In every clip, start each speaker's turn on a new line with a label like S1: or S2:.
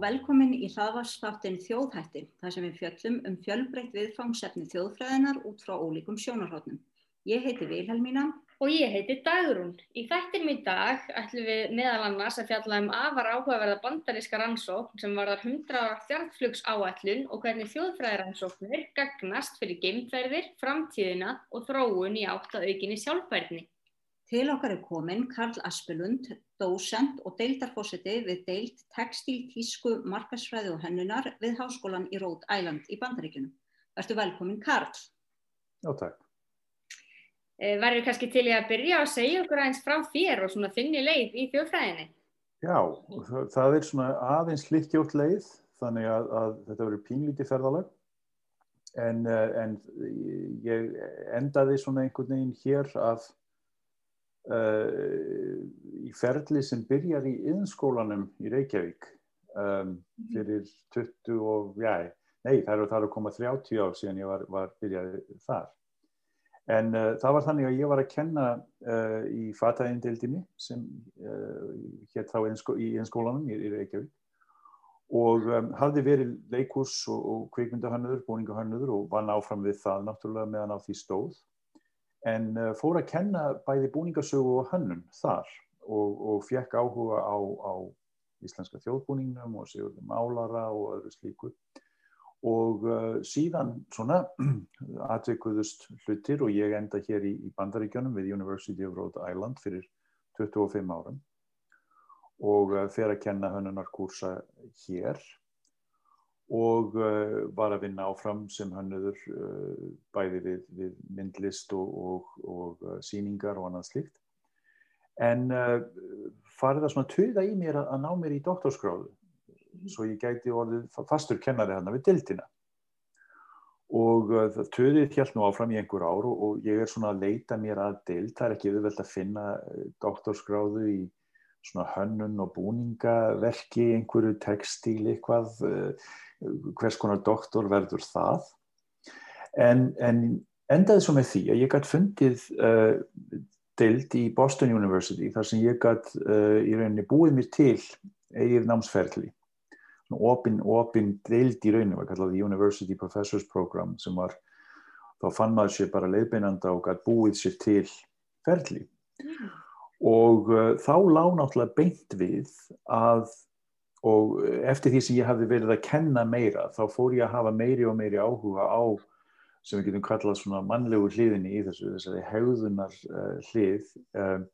S1: og velkomin í hlaðvarsþáttin Þjóðhætti, þar sem við fjöllum um fjölbreytt viðfangsefni þjóðfræðinar út frá ólíkum sjónarhóttnum. Ég heiti Vilhelmína.
S2: Og ég heiti Dagrún. Í þættinum í dag ætlum við meðal annars að fjalla um afar áhugaverða bandaríska rannsókn sem varðar 100 ára þjartflugs áætlun og hvernig þjóðfræðirannsóknir gagnast fyrir geimferðir, framtíðina og þróun í átt að aukinni sjálfbærni.
S1: Til okkar er komin Karl Aspelund, dósent og deildarfósiti við deilt textil, tísku, markasfræði og hennunar við Háskólan í Rhode Island í Bandaríkunum. Verður velkomin Karl.
S3: Já, takk.
S2: Eh, Verður kannski til ég að byrja að segja okkur aðeins frá þér og svona þinni leið í þjóðfræðinni?
S3: Já, það, það er svona aðeins littjótt leið, þannig að, að þetta verður pínlítið ferðalag. En, eh, en ég endaði svona einhvern veginn hér að í ferli sem byrjar í yðnskólanum í Reykjavík um, fyrir 20 og, já, nei það eru það að koma 30 ár síðan ég var, var byrjaði þar. En uh, það var þannig að ég var að kenna uh, í fatæðindeildinni sem hétt þá í yðnskólanum í, í Reykjavík og um, hafði verið leikurs og, og kvikmyndahannur, búningahannur og var náfram við það náttúrulega meðan á því stóð en uh, fór að kenna bæði búningasögu og hönnun þar og, og fekk áhuga á, á íslenska þjóðbúningnum og sigurði málara og öðru slíku. Og uh, síðan svona atvikuðust hlutir og ég enda hér í, í Bandaríkjónum við University of Rhode Island fyrir 25 árum. Og uh, fer að kenna hönnunarkursa hér og uh, var að vinna áfram sem hannuður uh, bæði við, við myndlist og, og, og uh, síningar og annað slikt. En farið það svona töða í mér að, að ná mér í doktorskráðu svo ég gæti orðið fastur kennari hann við dildina. Og það töðið helt nú áfram í einhver ár og, og ég er svona að leita mér að dild. Það er ekki auðvelt að finna doktorskráðu í svona hönnun og búningaverki, einhverju textíl eitthvað hvers konar doktor verður það. En, en endaði svo með því að ég gætt fundið uh, deild í Boston University þar sem ég gætt uh, í rauninni búið mér til eigið námsferðli opin, opin deild í rauninni var kallað University Professors Program sem var, þá fann maður sér bara leiðbeinanda og gætt búið sér til ferðli mm. Og uh, þá lág náttúrulega beint við að og eftir því sem ég hafði verið að kenna meira þá fór ég að hafa meiri og meiri áhuga á sem við getum kallað svona mannlegu hliðinni í þessu þessari hegðunar uh, hlið um,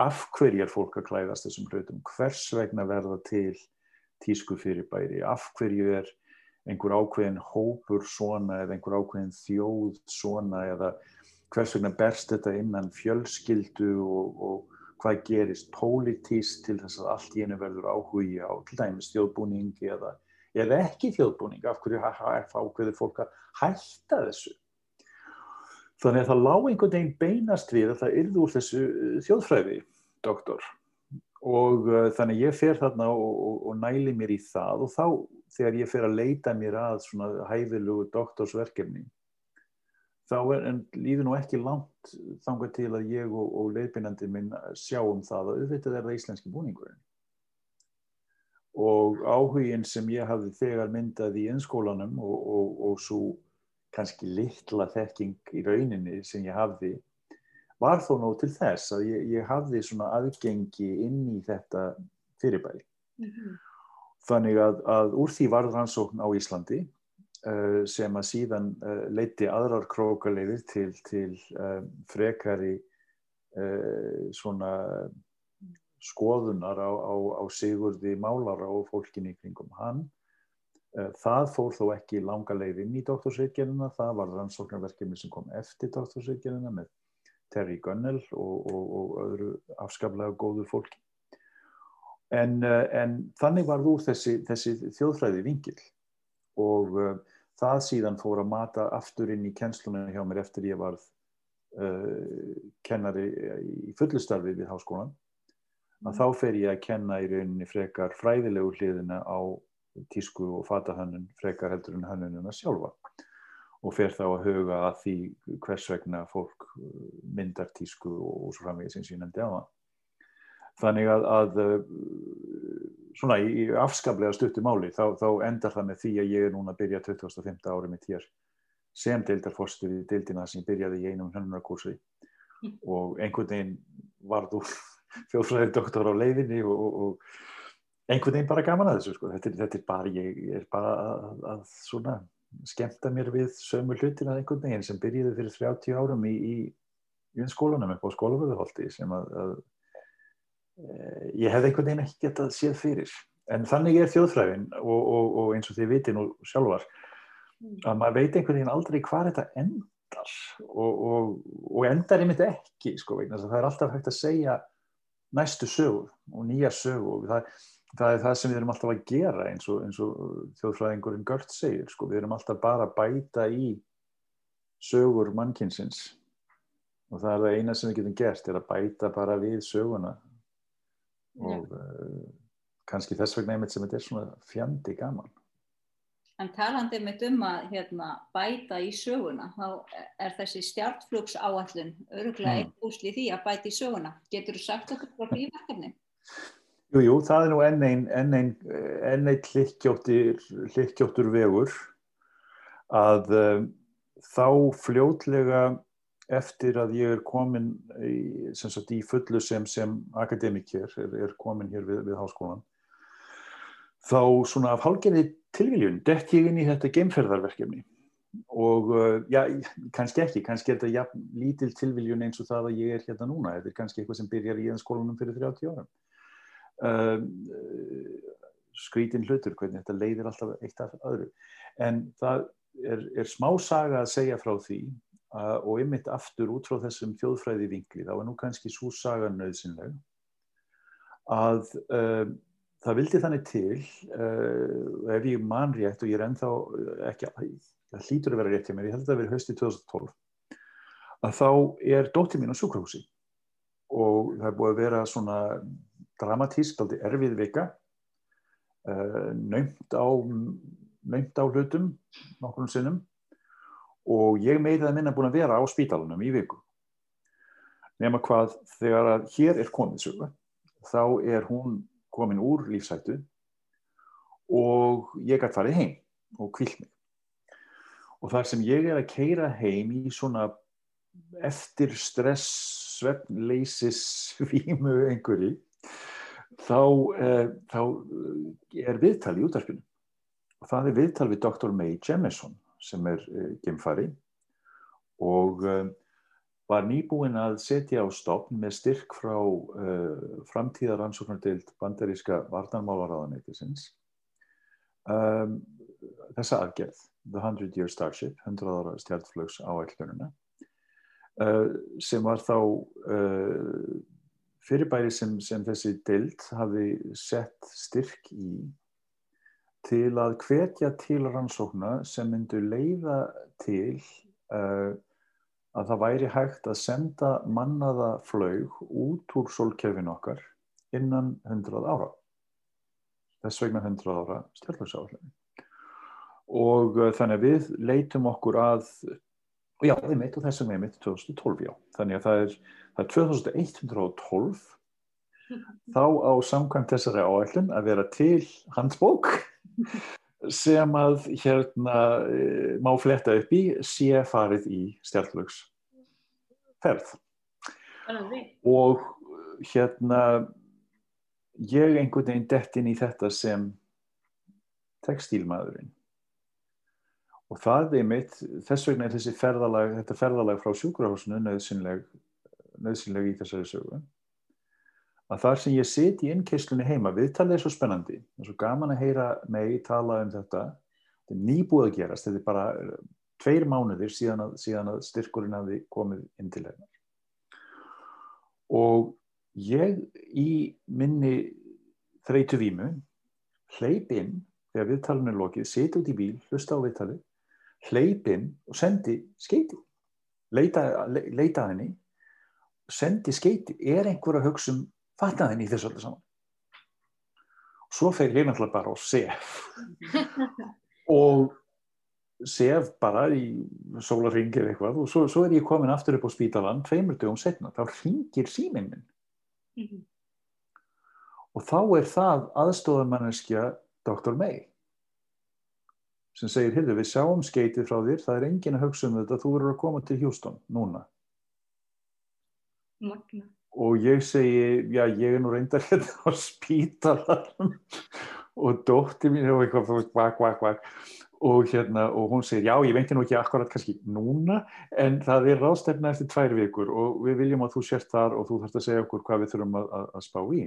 S3: af hverjar fólk að klæðast þessum hlutum? Hvers vegna verða til tísku fyrirbæri, af hverju er einhver ákveðin hópur svona eða einhver ákveðin þjóð svona eða hvers vegna berst þetta innan fjölskyldu og, og hvað gerist pólitíst til þess að allt í einu verður áhugi á til dæmis þjóðbúning eða, eða ekki þjóðbúning, af hverju ákveður fólk að hætta þessu. Þannig að það lág einhvern veginn beinast við að það yrði úr þessu uh, þjóðfræði, doktor. Og uh, þannig ég fer þarna og, og, og næli mér í það og þá þegar ég fer að leita mér að svona hæfilugu doktorsverkefni þá er, en líður nú ekki langt þangað til að ég og, og leiðbynandi minn sjáum það að auðvitað er það íslenski búningurinn. Og áhugin sem ég hafði þegar myndað í ennskólanum og, og, og svo kannski litla þekking í rauninni sem ég hafði var þó nóg til þess að ég, ég hafði svona aðgengi inn í þetta fyrirbæri. Mm -hmm. Þannig að, að úr því varð rannsókn á Íslandi Uh, sem að síðan uh, leiti aðrar krókaleiðir til, til uh, frekari skoðunar á, á, á Sigurði Málara og fólkinni kringum hann. Það fór þó ekki langa leiðin í doktorsveitgerina, það var rannsóknarverkefni sem kom eftir doktorsveitgerina með Terry Gunnell og, og, og öðru afskaplega góður fólki. En, en þannig var þú þessi, þessi þjóðfræði vingil og það síðan fór að mata aftur inn í kennslunum hjá mér eftir ég varð uh, kennari í fullustarfi við háskólan að mm. þá fer ég að kenna í rauninni frekar fræðilegu hliðina á tísku og fatahönnun frekar heldur en hönnununa sjálfa. Og fer þá að huga að því hvers vegna fólk uh, myndar tísku og svo framvegið sem ég nefndi á það þannig að, að svona í afskaplega stuttu máli þá, þá endar það með því að ég er núna að byrja 2005. árið mitt hér sem deildarforstur í deildina sem byrjaði í einum hönnunarkursi mm. og einhvern veginn varð úr þjóðfræðið doktor á leiðinni og, og, og einhvern veginn bara gaman að þessu sko. þetta, þetta er bara, ég er bara að, að svona skemta mér við sömu hlutina einhvern veginn sem byrjiði fyrir 30 árum í, í, í skólanum upp á skólaföðuholti sem að, að ég hef einhvern veginn ekki getað séð fyrir. En þannig er þjóðfræðin og, og eins og þið viti nú sjálfar mm. að maður veit einhvern veginn aldrei hvað þetta endar. Og endar einmitt ekki sko, það er alltaf hægt að segja næstu sögur og nýja sögur það, það er það sem við erum alltaf að gera eins og, eins og þjóðfræðingurinn Gört segir sko, við erum alltaf bara að bæta í sögur mannkynsins. Og það er það eina sem við getum gert er að bæta bara við söguna og uh, kannski þess vegna einmitt sem þetta er svona fjandi gaman
S1: En talandi mitt um að hérna, bæta í söguna, þá er þessi stjartflugs áallun öruglega mm. eitt úsli því að bæta í söguna. Getur þú sagt okkur frá því verkefni?
S3: Jú, jú, það er nú enn einn ein, ein, ein hlikkjóttur vegur að um, þá fljótlega eftir að ég er komin í, sagt, í fullu sem, sem akademikir, er, er komin hér við, við háskólan, þá svona af hálginni tilviljun dett ég inn í þetta geimferðarverkefni. Og uh, já, kannski ekki, kannski er þetta ja, lítil tilviljun eins og það að ég er hérna núna, þetta er kannski eitthvað sem byrjar í skólanum fyrir 30 ára um, skrítin hlutur, hvernig þetta leiðir alltaf eitt af öðru, en það er, er smá saga að segja frá því og ymitt aftur út frá þessum þjóðfræði vingli, þá er nú kannski svo saga nöðsynleg að um, það vildi þannig til uh, ef ég man rétt og ég er ennþá ekki, það hlýtur að vera rétt hjá mér, ég held að það verið hösti 2012 að þá er dóttir mín á sjúkrahúsi og það er búið að vera svona dramatísk, aldrei erfið vika uh, nöymt á nöymt á hlutum nokkur um sinnum og ég meði það minna búin að vera á spítalunum í viku nema hvað þegar að hér er komið sögu þá er hún komin úr lífsættu og ég gæti farið heim og kvilt mig. Og þar sem ég er að keira heim í svona eftir stress, svefnleisis, svímu einhverju, þá, eh, þá er viðtal í útarpinu. Og það er viðtal við Dr. May Jemison sem er eh, gemfari og eh, var nýbúinn að setja á stopn með styrk frá uh, framtíðaransóknardild bandaríska varnarmálaráðanættisins um, þessa aðgerð, The 100 Year Starship, 100 ára stjálflögs áætlununa uh, sem var þá uh, fyrirbæri sem, sem þessi dild hafi sett styrk í til að hvetja til rannsókna sem myndu leiða til að að það væri hægt að senda mannaða flaug út úr sólkefin okkar innan 100 ára. Þess vegna 100 ára stjálfhagsáðlega. Og uh, þannig að við leitum okkur að, og já, við meitum þessum við mitt 2012, já. Þannig að það er, það er 2112 þá á samkvæmt þessari áætlun að vera til handbók sem að hérna e, má fletta upp í sé farið í stjárnlögs ferð og hérna ég einhvern veginn dett inn í þetta sem textílmaðurinn. Og það er mitt þess vegna er þessi ferðalag þetta ferðalag frá sjúkrahúsinu nöðsynleg, nöðsynleg í þessari sögu að þar sem ég siti í innkeislunni heima, viðtalið er svo spennandi, það er svo gaman að heyra mig tala um þetta, þetta er nýbúið að gerast, þetta er bara eh, tveir mánuðir síðan að, síðan að styrkurinn hafi komið inn til hennar. Og ég í minni þreytu vímu hleyp inn, þegar viðtalinu er lokið, seti út í bíl, hlusta á viðtalið, hleyp inn og sendi skeiti, leita, le, leita henni, sendi skeiti, er einhver að hugsa um fattaði henni í þessu öllu saman svo fer ég náttúrulega bara á sef og sef bara í sólarringir eitthvað og svo, svo er ég komin aftur upp á spítalan tveimur dögum setna, þá ringir síminn minn mm -hmm. og þá er það aðstofamanneskja Dr. May sem segir, hirðu, við sjáum skeitið frá þér, það er engin að hugsa um þetta, þú verður að koma til Houston núna.
S2: Magna.
S3: Og ég segi, já, ég er nú reyndar hérna á spítalarm og dótti mín og eitthvað, kvak, kvak, kvak. Og, hérna, og hún segir, já, ég veinti nú ekki akkurat kannski núna, en það er ráðstefna eftir tvær vikur og við viljum að þú sért þar og þú þarfst að segja okkur hvað við þurfum að, að, að spá í.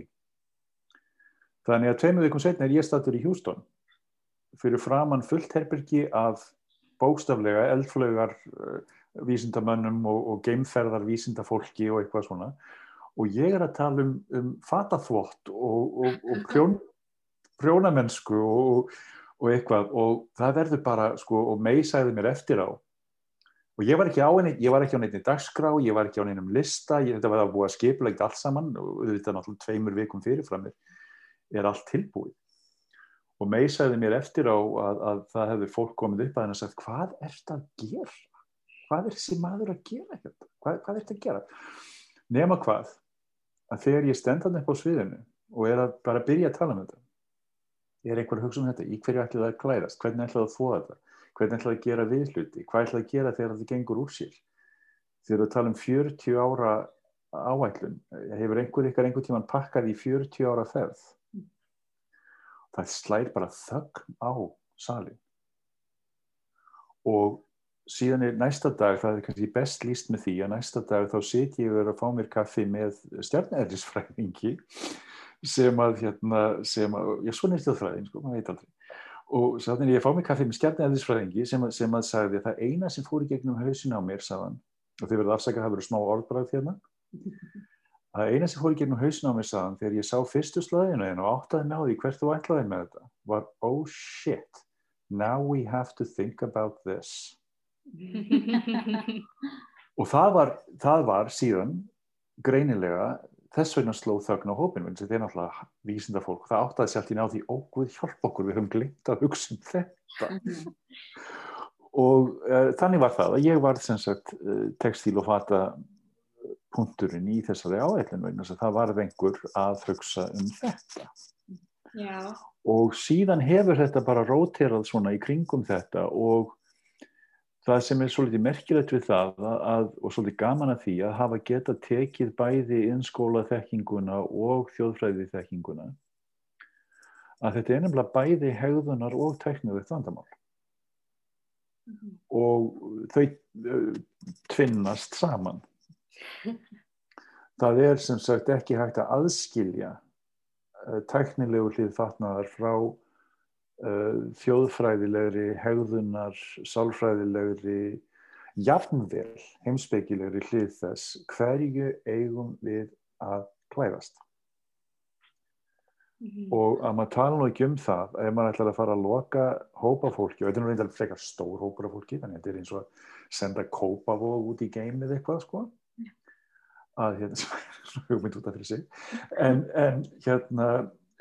S3: Þannig að tveimu vikum setna er ég statur í Houston fyrir framann fullt herbergi af bókstaflega eldflögar uh, vísindamönnum og, og geimferðar vísindafólki og eitthvað svona og ég er að tala um, um fataþvott og, og, og prjón, prjónamennsku og eitthvað og það verður bara sko og mei sæði mér eftir á og ég var ekki á henni, ég var ekki á henni dagskrá, ég var ekki á henni um lista, ég, þetta var að búa skipulegt allt saman og þetta er náttúrulega tveimur vikum fyrirframir er allt tilbúið og mei sagði mér eftir á að, að það hefði fólk komið upp að henn og sagt hvað er þetta að gera? Hvað er þessi maður að gera þetta? Hvað, hvað er þetta að gera? Nefna hvað að þegar ég stend hann upp á sviðinu og er að bara byrja að tala um þetta er einhver hugsa um þetta, í hverju ætlaði það að klæðast hvernig ætlaði það að þóða þetta, hvernig ætlaði að gera viðhluti, hvað ætlaði að gera þegar þetta gengur úr sér? Þegar við talum 40 ára áætlun hefur einhver ykkar einhver tíman pakkað í 40 ára ferð? Það slær bara þögn á salin og síðan er næsta dag, það er kannski best líst með því að næsta dag þá sit ég verið að fá mér kaffi með stjarnæðisfræðingi sem að hérna, sem að, já svona er stjórnfræðing sko, maður veit aldrei og þannig ég fá mér kaffi með stjarnæðisfræðingi sem, sem að sagði að það eina sem fór í gegnum hausin á mér sagðan, og þið verður afsakað að það verður smá orðbræð hérna Það eina sem fór í gegnum hausna á mig saðan þegar ég sá fyrstu slöðinu og áttaði með því hvert þú ætlaði með þetta var oh shit, now we have to think about this. og það var, það var síðan greinilega þess vegna sló þögn á hópin þetta er náttúrulega vísinda fólk það áttaði sér alltaf í náði óguð hjálp okkur við höfum glimt að hugsa um þetta. Og uh, þannig var það. Að ég var sem sagt uh, textíl og fata punkturinn í þessari áætlun vegna þess að það var einhver að hugsa um þetta.
S2: Já.
S3: og síðan hefur þetta bara róterað svona í kringum þetta og það sem er svolítið merkilegt við það að, og svolítið gaman að því að hafa geta tekið bæði innskóla þekkinguna og þjóðfræði þekkinguna að þetta er nefnilega bæði hegðunar og tekniðið vandamál mm -hmm. og þau uh, tvinnast saman það er sem sagt ekki hægt að aðskilja uh, tæknilegu hlið fatnaðar frá þjóðfræðilegri, hegðunar, sálfræðilegri, jafnvel heimsbyggilegri hlið þess hverju eigum við að klæðast. Mm -hmm. og að maður tala nú ekki um það ef maður ætlar að fara að loka hópa fólki og þetta er nú reyndar frekar stór hópar af fólki þannig að þetta er eins og að senda kópavóg út í geimið eitthvað sko að hérna, hugmynd út af fyrir sig en, en hérna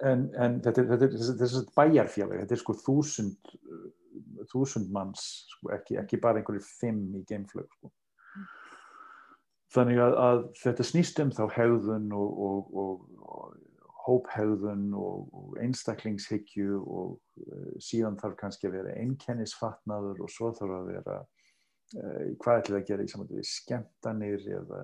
S3: en, en þetta, þetta, þetta er bæjarfélag, þetta er sko þúsund þúsund manns sko, ekki, ekki bara einhverju fimm í geimflög sko. þannig að, að þetta snýst um þá hegðun og, og, og, og hóphegðun og einstaklingshyggju og uh, síðan þarf kannski að vera einkennisfatnaður og svo þarf að vera uh, hvað ætlir að gera í samvættu við skemmtanir eða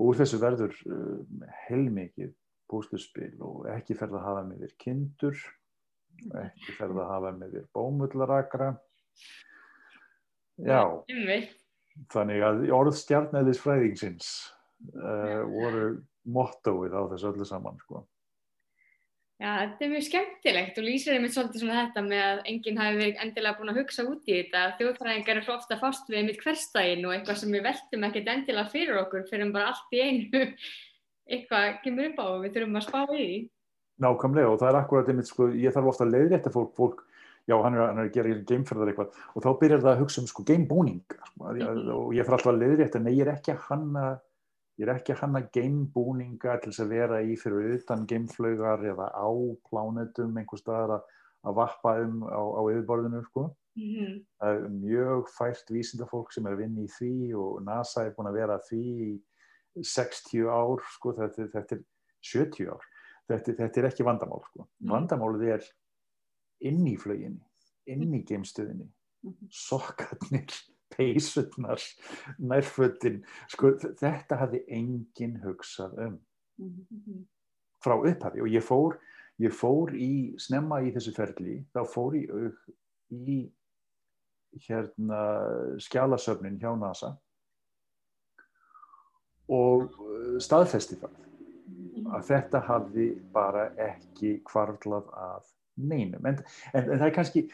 S3: og úr þessu verður um, heilmikið bústurspil og ekki ferð að hafa með þér kindur ekki ferð að hafa með þér bómullarakra já. Þannig að orðstjarnæðis fræðingsins uh, voru mottóið á þessu öllu saman sko.
S2: Já, þetta er mjög skemmtilegt og lýsir einmitt svolítið svona þetta með að enginn hafi verið endilega búin að hugsa út í þetta. Þjóðfræðingar er svo ofta fast við einmitt hverstægin og eitthvað sem við veltum ekkert endilega fyrir okkur fyrir en bara allt í einu eitthvað kemur upp á og við þurfum að spá í því.
S3: Nákvæmlega og það er akkurat einmitt sko, ég þarf ofta að leiðrætta fólk, fólk já hann er, hann er að gera gameferðar eitthvað og þá byrjar það að hugsa um sko gamebúning sko, mm -hmm. og ég þarf alltaf að leiðrætta, nei ég er ekki að hanna ég er ekki að hanna gamebúninga til þess að vera í fyrir utan gameflögar eða á plánetum einhver staðar að, að vappa um á, á yfirborðinu sko. mm -hmm. það er mjög fært vísindafólk sem er að vinna í því og NASA er búin að vera því 60 ár sko. þetta, þetta, er, 70 ár þetta, þetta er ekki vandamál sko.
S1: Mhm.
S3: vandamálið er inn í flöginni inn í geimstöðinni
S1: Mhm.
S3: sokkarnir peysutnar, nærfötin sko, þetta hafði enginn hugsað um
S1: Mhm.
S3: frá upphafi og ég fór, ég fór í snemma í þessu ferli, þá fór ég í hérna skjálasöfnin hjá NASA og uh, staðfesti það að þetta hafði bara ekki kvarflað að neinum en, en, en það er kannski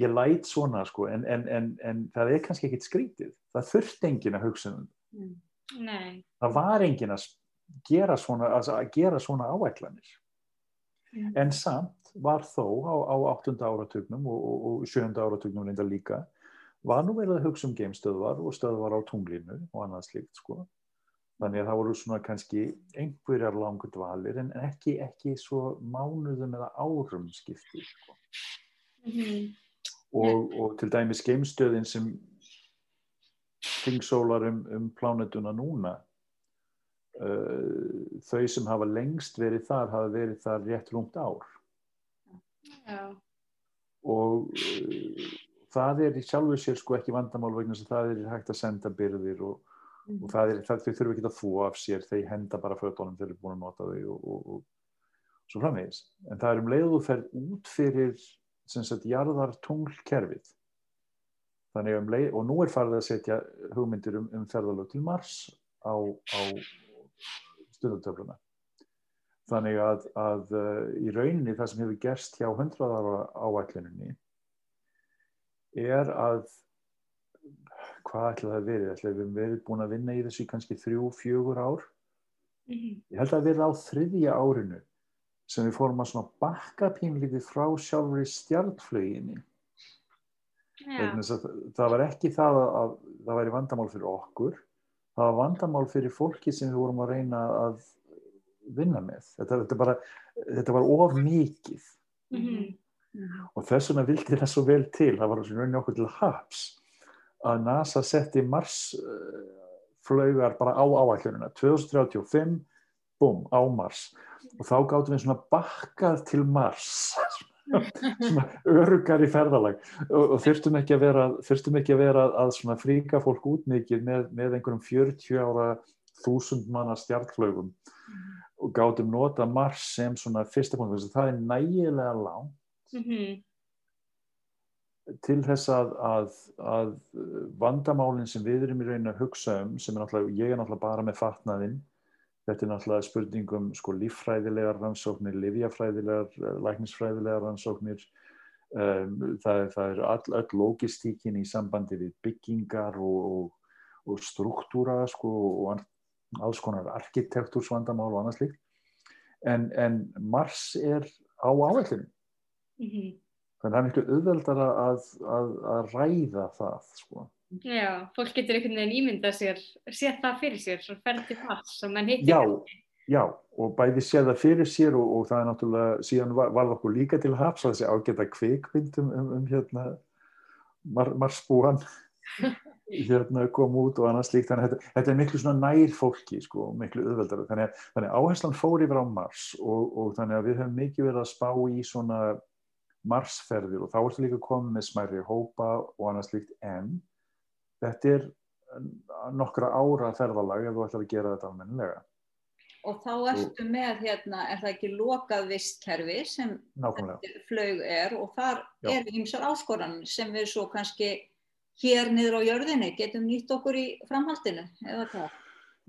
S3: ég læt svona sko en, en, en það er kannski ekkit skrítið það þurft engin að hugsa um það var engin að gera svona, að gera svona áætlanir
S2: Mm.
S3: en samt var þó á, á 8. áratugnum og, og, og 7. áratugnum reynda líka var nú verið að hugsa um geimstöðvar og stöðvar á tunglinu og annað slíkt sko þannig að það voru svona kannski einhverjar langur dvalir en ekki, ekki svo mánuðum eða árum skipti sko.
S2: Mhm.
S3: og, og til dæmis geimstöðin sem tingsólar um, um plánetuna núna uh, þau sem hafa lengst verið þar hafa verið þar rétt rúmt ár
S2: Já.
S3: og uh, það er í sjálfu sér sko ekki vandamál vegna að það er hægt að senda byrðir og, og það er, það, þau þurfa ekki að þvó af sér þau henda bara fötunum þegar þau eru búin að nota þau og, og, og svo framvegis. En það er um leið og þú ferð út fyrir sem sagt jarðar tunglkerfið þannig um leið og nú er farið að setja hugmyndir um, um ferðalög til Mars á, á stundatöfluna þannig að, að uh, í rauninni það sem hefur gerst hjá 100 ára áætluninni er að hvað ætla það að verið? ætla við hefum verið búin að vinna í þessu í kannski þrjú, fjögur ár
S2: Mhm.
S3: ég held að verið á þriðja árinu sem við fórum að svona bakka pínlítið frá sjálfur í stjartflöginni
S2: Já.
S3: vegna þess að það var ekki það að, að það væri vandamál fyrir okkur það var vandamál fyrir fólki sem við vorum að reyna að vinna með þetta, þetta, bara, þetta var of mikið
S2: Mhm.
S3: og þess vegna vildi það svo vel til það var svona rauninni okkur til haps að NASA setti Mars uh, flaugar bara á áætlunina. 2035, búm, á Mars. Og þá gáttum við svona bakkað til Mars. Svona örugar í ferðalag. Og, og þurftum ekki að vera, ekki að, vera að svona fríka fólk út mikið með, með einhverjum 40 ára þúsund manna stjartflögum og gátum nota Mars sem svona fyrsta punkt, það er nægilega langt.
S2: Mhm.
S3: Til þess að, að, að vandamálinn sem við erum í raun að hugsa um, sem er ég er náttúrulega bara með fatnaðinn, þetta er náttúrulega spurningum sko líffræðilegar rannsóknir, livjafræðilegar, eh, læknisfræðilegar rannsóknir, um, það, það er all, öll logistíkin í sambandi við byggingar og, og, og struktúra sko og alls konar arkitektúrsvandamál og annað slíkt, en, en Mars er á áætlunum.
S2: Mhm.
S3: Þannig að það er miklu auðveldara að, að, að ræða það, sko.
S2: Já, fólk getur einhvern veginn ímyndað sér, séð það fyrir sér, svo ferð til pass og menn hittir
S3: Já, já, og bæði sé það fyrir sér og, og það er náttúrulega, síðan var, var okkur líka til að þessi ágæta kvikmynd um, um, hérna mar, marsbúan hérna kom út og annað slíkt, þannig að þetta, þetta er miklu svona nær fólki, sko, miklu auðveldara. Þannig að, þannig að áherslan fór yfir á Mars og, og þannig að við höfum mikið verið að spá í svona Marsferðir og þá ertu líka komið með smæri hópa og annað slíkt en þetta er nokkra ára ferðalag ef þú ætlar að gera þetta almennilega.
S1: Og þá ertu með hérna, er það ekki lokað vistkerfi sem flög er og þar
S3: Já.
S1: eru ýmsar áskoranir sem við svo kannski hér niður á jörðinni getum nýtt okkur í framhaldinu eða hvað?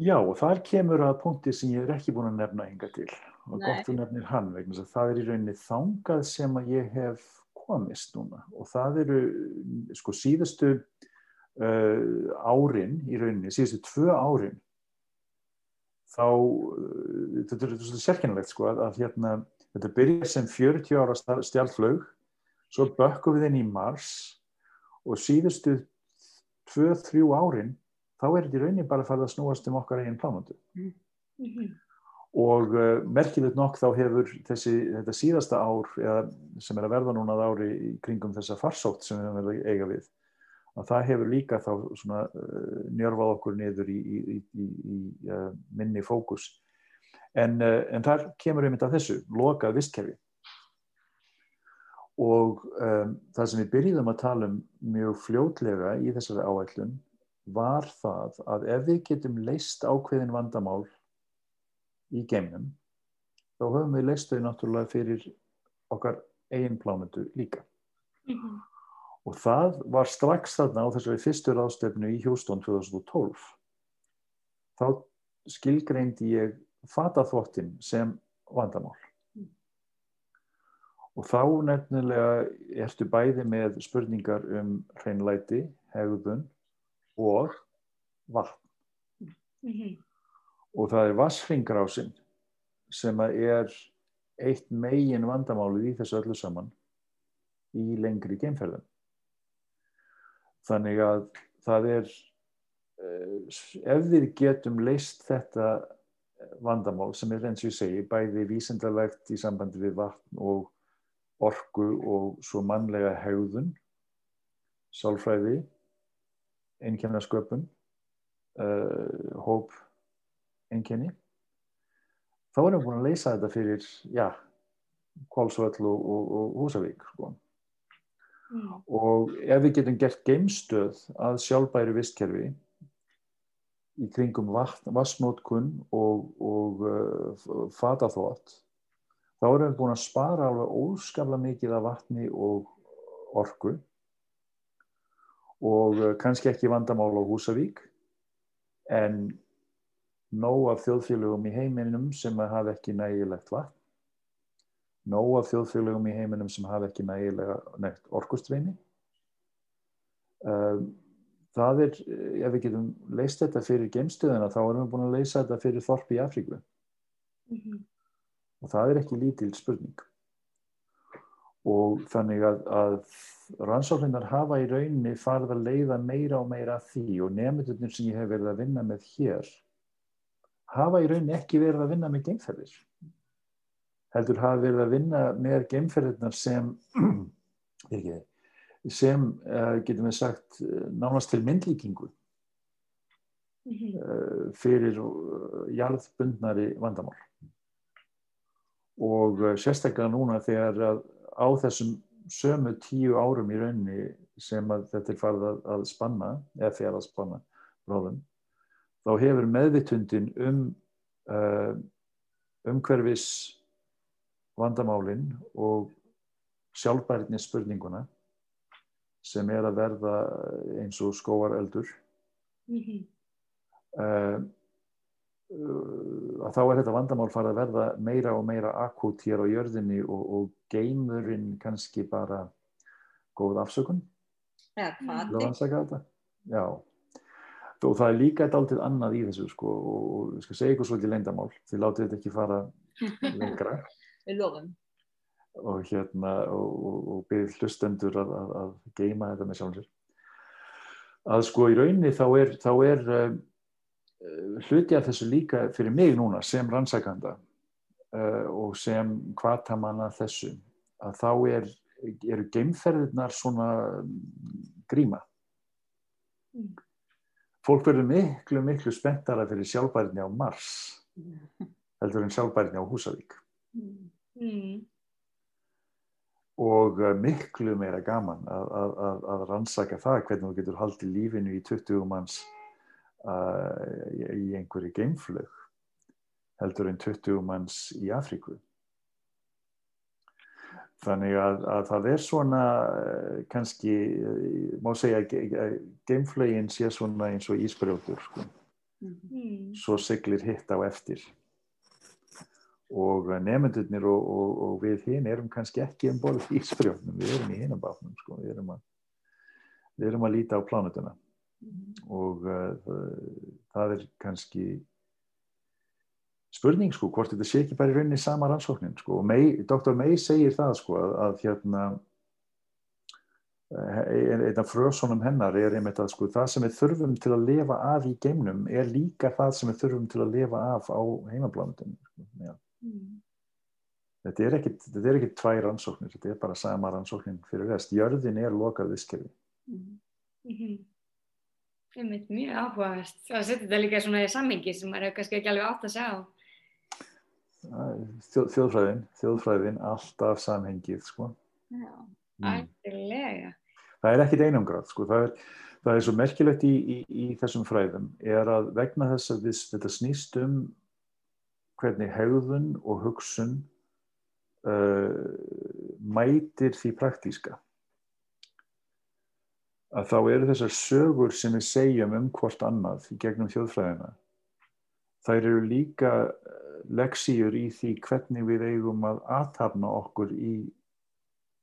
S3: Já, og þar kemur að punkti sem ég er ekki búin að nefna hinga til og
S1: Nei.
S3: gott þú nefnir hann vegna þess að það er í rauninni þangað sem að ég hef komist núna og það eru sko síðustu uh, árin í rauninni, síðustu tvö árin þá, uh, þetta er svolítið sérkennilegt sko að, að hérna, þetta byrjar sem 40 ára stjálflög svo bökkum við inn í Mars og síðustu 2-3 árin þá er þetta í rauninni bara farið að snúast um okkar eigin plánundu
S2: Mhm.
S3: Og uh, merkilegt nokk þá hefur þessi, þetta síðasta ár eða, sem er að verða núna að ári í kringum þessa farsótt sem við að eiga við að það hefur líka þá svona uh, njörfað okkur niður í, í, í, í uh, minni fókus En, en þar kemur einmitt að þessu, lokað vistkerfi. Og um, það sem við byrjum að tala um mjög fljótlega í þessari áætlun var það að ef við getum leist ákveðin vandamál í geimnum, þá höfum við leist þau náttúrulega fyrir okkar eigin plánutu líka. Mm -hmm. Og það var strax þarna á þessari fyrstu ráðstefnu í Hjústón 2012. Þá skilgreindi ég fataþvottin sem vandamál. Mm. Og þá nefnilega ertu bæði með spurningar um hreinlæti, hegðun og vatn. Mm -hmm. Og það er vassringrásin sem er eitt megin vandamálið í þessu öllu saman í lengri geimferðum. Þannig að það er, eh, ef við getum leist þetta vandamál sem er eins og ég segi, bæði vísendalegt í sambandi við vatn og orgu og svo mannlega hegðun, sálfræði, einkennasköpun uh, hóp einkenni þá erum við búin að leysa þetta fyrir já, Kvalsvöll og, og, og Húsavík sko. mm. og ef við getum gert geimstöð að sjálfbæri vistkerfi í kringum vassnótkun og, og uh, fataþótt þá erum við búin að spara alveg óskafla mikið af vatni og orgu og eh, kannski ekki vandamál á Húsavík en nóg af þjóðfélögum í heiminum sem hafa ekki nægilegt vatn. Nóg af þjóðfélögum í heiminum sem hafa ekki nægilega neitt orkustreimi ehm, það er, ef við getum leist þetta fyrir geimstöðina þá erum við búin að leisa þetta fyrir Þorpi í Afríku. Mm -hmm. og það er ekki lítil spurning. Og þannig að, að rannsóknar hafa í rauninni farið að leiða meira og meira því og nefndunir sem ég hef verið að vinna með hér hafa í rauninni ekki verið að vinna með geimferðir heldur hafa verið að vinna með geimferðirnar sem ekki, sem uh, getum við sagt nánast til myndlíkingu mm -hmm. uh, fyrir uh, jarðbundnari vandamál og sérstaklega núna þegar að á þessum sömu tíu árum í raunni sem að þetta er farið að, að spanna, eða fyrir að spanna bróðum, þá hefur meðvittundin um uh, umhverfis vandamálinn og sjálfbærinni spurninguna sem er að verða eins og skóareldur mm -hmm. uh, að þá er þetta vandamál farið að verða meira og meira akut hér á jörðinni og, og geymurinn kannski bara góð afsökun.
S1: Ja, hvað
S3: já og það er líka eitt áltið annað í þessu sko, og ég skal segja ykkur svolítið leindamál þið látið þetta ekki fara lengra.
S1: Við lofum.
S3: Og hérna og, og, og byrð hlustendur að, að, að geima þetta með sjálfsir að sko í rauninni þá er, þá er Eh, hluti af þessu líka fyrir mig núna sem rannsækanda uh, og sem kvatamanna þessu að þá er, eru geimferðirnar svona gríma. Mm. Fólk verður miklu miklu spenntara fyrir sjálfbærinni á Mars heldur en sjálfbærinni á Húsavík mm. og uh, miklu meira gaman að, að, að, að rannsaka það hvernig þú getur haldið lífinu í 20 manns uh, í einhverju geimflög heldur en 20 manns í Afríku. Þannig að, að það er svona uh, kannski, uh, má segja að geimflögin sé svona eins og ísbrjótur sko. Mm. Svo siglir hitt á eftir. Og nefndurnir og, og, og við hinn erum kannski ekki um borð í ísbrjótnum, við erum í hinnum bátnum sko, við erum að, við erum að líta á plánutuna og uh, það er kannski spurning sko hvort þetta sé ekki bara í rauninni sama rannsóknin sko og May, Dr. May segir það sko að, að hérna eh, einn af frössunum hennar er einmitt að sko það sem við þurfum til að lifa af í geimnum er líka það sem við þurfum til að lifa af á heimablánutinu sko. mm. þetta er ekki þetta er ekki tvær rannsóknir, þetta er bara sama rannsóknin fyrir rest, jörðin er lokað visskefi mm.
S2: mm -hmm. Mjög áhugavert. Það setur þetta líka svona í samhengi sem maður hefur kannski ekki alveg átt að segja á.
S3: Þjóð, þjóðfræðin, þjóðfræðin, alltaf samhengið, sko.
S2: Já, algjörlega.
S3: Það er ekkit einangrað, sko. Það er, það er svo merkilegt í, í, í þessum fræðum, er að vegna þess að við, þetta snýst um hvernig hegðun og hugsun uh, mætir því praktíska. Að þá eru þessar sögur sem við segjum um hvort annað í gegnum þjóðfræðina þær eru líka leksíur í því hvernig við eigum að aðtapna okkur í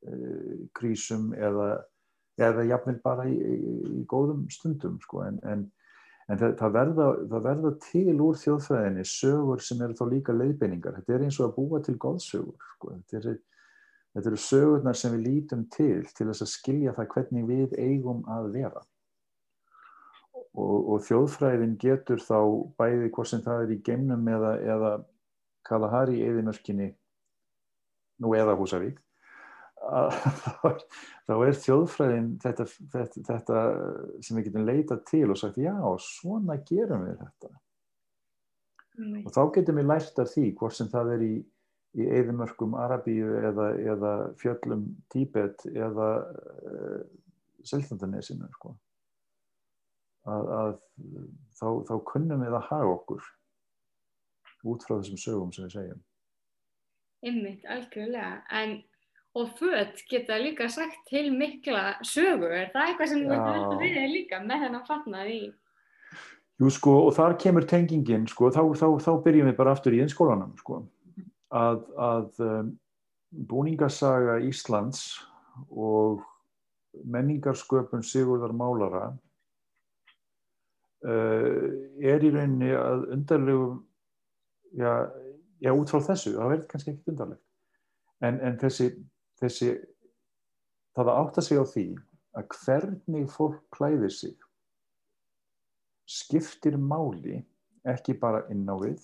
S3: uh, krísum eða, eða jafnvel bara í, í, í góðum stundum sko. en, en, en það, það, verða, það verða til úr þjóðfræðinni sögur sem eru þá líka leiðbeiningar þetta er eins og að búa til góðsögur sko. þetta, er, eru sögurnar sem við lítum til til þess að skilja það hvernig við eigum að vera og, og þjóðfræðin getur þá bæði hvort sem það er í geimnum eða, eða Kalahari eðimörkinni nú eða Húsavík þá er þjóðfræðin þetta, þetta, þetta sem við getum leitað til og sagt já, svona gerum við þetta. Mm. og þá getum við lært af því hvort sem það er í, í eðimörkum Arabíu eða, eða fjöllum Tíbet eða uh, Seltandanesinu sko. Að, að þá, þá kunnum við að hafa okkur út frá þessum sögum sem við segjum.
S2: Ymmit, algjörlega. En, og född geta líka sagt til mikla sögur. Er það eitthvað sem þú veit við er líka með þennan fatnað í?
S3: Jú sko og þar kemur tengingin sko, þá, þá, þá byrjum við bara aftur í einskólanum sko. Að, að um, búningasaga Íslands og menningarsköpun Sigurðar Málara Uh, er í rauninni að undarlegum já, já út frá þessu það verður kannski ekkit undarlegt en, en þessi, þessi það að átta sig á því að hvernig fólk klæðir sig skiptir máli ekki bara inn á við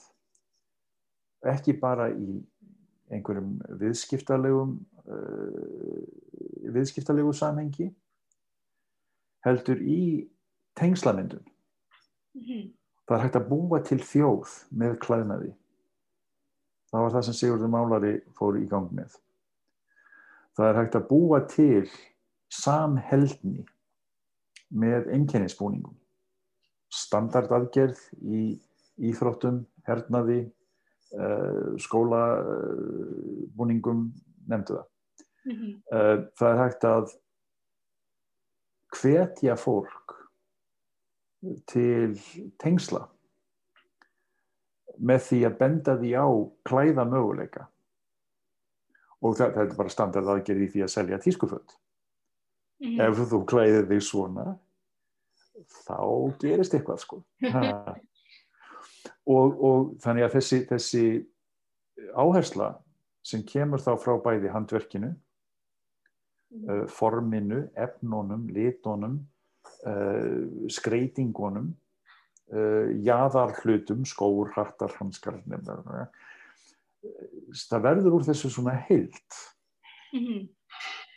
S3: ekki bara í einhverjum viðskiptalegum uh, viðskiptalegu samhengi heldur í tengslamyndun Mm -hmm. Það er hægt að búa til þjóð með klæðnaði. Það var það sem Sigurður Málari fór í gang með. Það er hægt að búa til samheldni með einkennisbúningum. Standardadgerð í íþróttum, hernaði, uh, skólabúningum, nefndu það. Mm -hmm. það er hægt að hvetja fólk til tengsla með því að benda því á klæða möguleika og það, það er bara standard aðgerði því að selja tískuföld mm -hmm. ef þú klæðir þig svona þá gerist eitthvað sko og, og þannig að þessi, þessi áhersla sem kemur þá frá bæði handverkinu mm -hmm. forminu, efnunum, litónum uh, skreitingunum uh, jaðarhlutum, skór, hattar, hanskar það verður úr þessu svona heilt mm -hmm.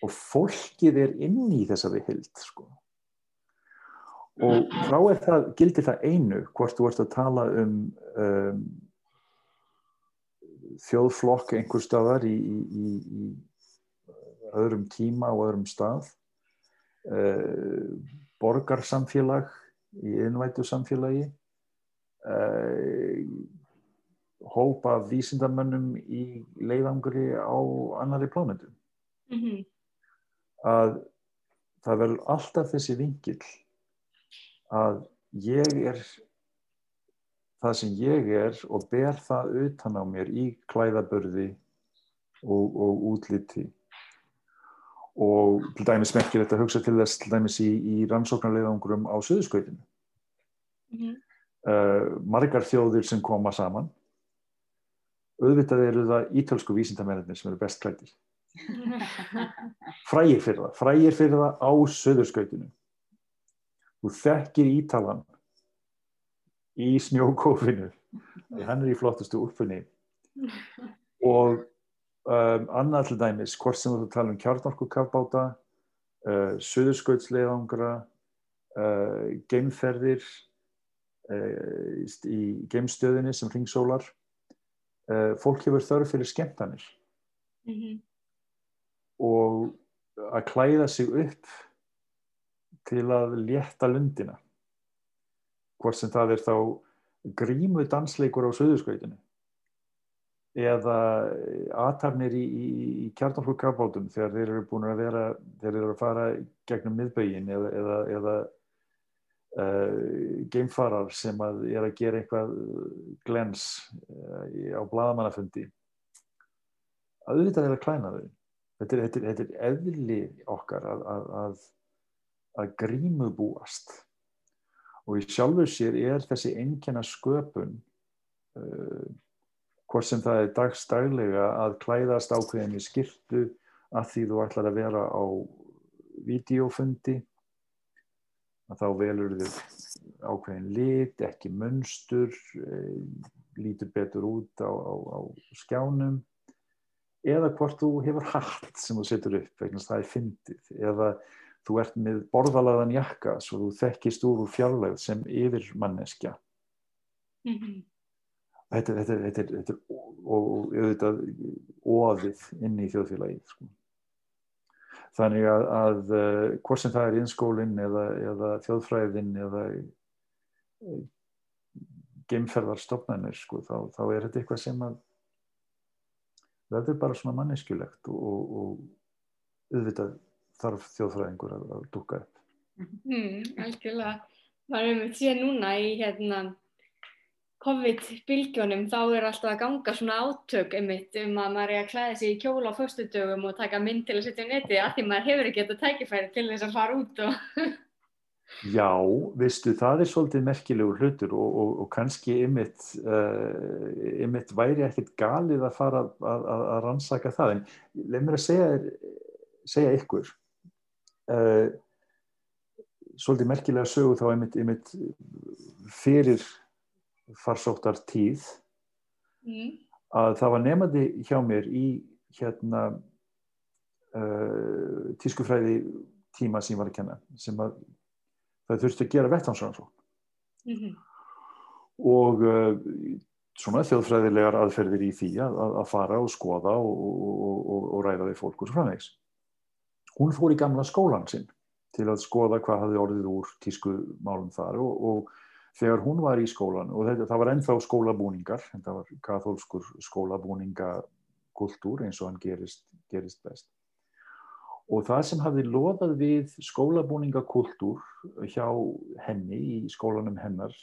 S3: og fólkið er inn í þessari heilt sko. Og þá er það, gildir það einu hvort þú ert að tala um, um þjóðflokk einhver staðar í, í, í, í öðrum tíma og öðrum stað. Uh, borgarsamfélag í innvætu samfélagi uh, hópa vísindamönnum í leiðangri á annari plánendum mm -hmm. að það verður alltaf þessi vingil að ég er það sem ég er og ber það utan á mér í klæðabörði og, og útliti og til dæmis merkir þetta að hugsa til þess til dæmis í, í rannsóknarleiðangurum á söðuskautinu mm uh, margar þjóðir sem koma saman. Auðvitað eru það ítölsku vísindamennir sem eru best klættir frægir fyrir það frægir fyrir það á söðurskautinu þú þekkir ítalan í snjókófinu. Hann er í flottustu úrfunni og Um, annað til dæmis, hvort sem þú tala um kjarnorkukafbáta, uh, söðurskautsleiðangra, uh, geimferðir uh, í geimstöðinni sem ringsólar, uh, fólk hefur þörf fyrir skemmtanir.
S2: Mm -hmm.
S3: og að klæða sig upp til að létta lundina. Hvort sem það er þá grímu dansleikur á söðurskautinu eða aðtarnir í, í, í kjartanflugkafbátum þegar þeir eru búin að vera þeir eru að fara gegnum miðbögin eða, eða, eða uh, geimfarar sem að er að gera eitthvað glens uh, á bladamannafundi að auðvitað er að klæna þau. Þetta þetta þetta er eðli okkar að, að, að, að grímu búast og í sjálfur sér er þessi einnkjana sköpun uh, hvort sem það er dagstaglega að klæðast ákveðin í skirtu að því þú ætlar að vera á videofundi að þá velur þið ákveðin lit, ekki munstur, uh, lítur betur út á, á, á skjánum eða hvort þú hefur hatt sem þú setur upp vegna það er fyndið eða þú ert með borðalaðan jakka svo þú þekkist úr úr fjarlæð sem yfir manneskja
S2: Mm -hmm.
S3: Þetta, þetta, þetta, þetta er og auðvitað óðið inn í þjóðfélagið sko. þannig að, að uh, hvort sem það er innskólinn eða, eða þjóðfræðin eða uh, geimferðarstofnanir sko, þá, þá er þetta eitthvað sem að það er bara svona manneskjulegt og, og, auðvitað þarf þjóðfræðingur að, að dúka upp
S2: Mm, algjörlega. Með því að núna í hérna COVID-bylgjónum þá er alltaf að ganga svona átök einmitt um að maður er að klæða sig í kjóla á föstudögum og taka mynd til að setja á neti af því maður hefur ekki þetta tækifæri til þess að fara út og...
S3: Já, veistu, það er svolítið merkilegur hlutur og, og, og kannski einmitt, uh, einmitt væri ekkit galið að fara að, að, að rannsaka það. En leið mér að segja, segja ykkur uh, svolítið merkilega sögu þá einmitt, einmitt fyrir farsóttar tíð
S2: mm.
S3: að það var nefandi hjá mér í hérna uh, tískufræði tíma sem ég var að kenna sem að það þurfti að gera vetthansrannsókn
S2: Mm -hmm.
S3: og uh, svona þjóðfræðilegar aðferðir í því að, að fara og skoða og, og, og, og ræða við fólk og svo framvegs. Hún fór í gamla skólan sinn til að skoða hvað hafði orðið úr tískumálum þar og þegar hún var í skólan og þetta, það var ennþá skólabúningar, þetta var katholskur skólabúningakultúr eins og hann gerist, gerist best. Og það sem hafði loðað við skólabúningakultúr hjá henni í skólanum hennar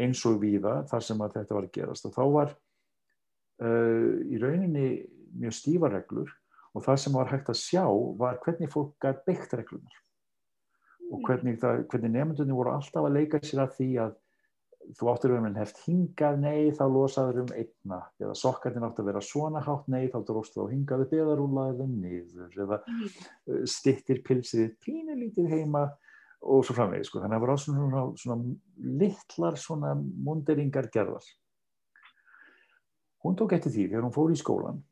S3: eins og viða þar sem að þetta var að gerast og þá var uh, í rauninni mjög stífareglur og það sem var hægt að sjá var hvernig fólk gæti byggt reglunar og hvernig, það, hvernig nefndunni voru alltaf að leika sér að því að þú áttur um einn heft hingað, nei, þá losaður um einna, eða sokkarnir átt að vera svona hátt, nei, þá dróst þá hingaði beðarúlaður þeim niður, eða mm. stittir pilsið pínulítið heima og svo framvegið, sko, þannig að það var á svona, svona litlar svona munderingar gerðar. Hún tók eftir því, þegar hún fór í skólan,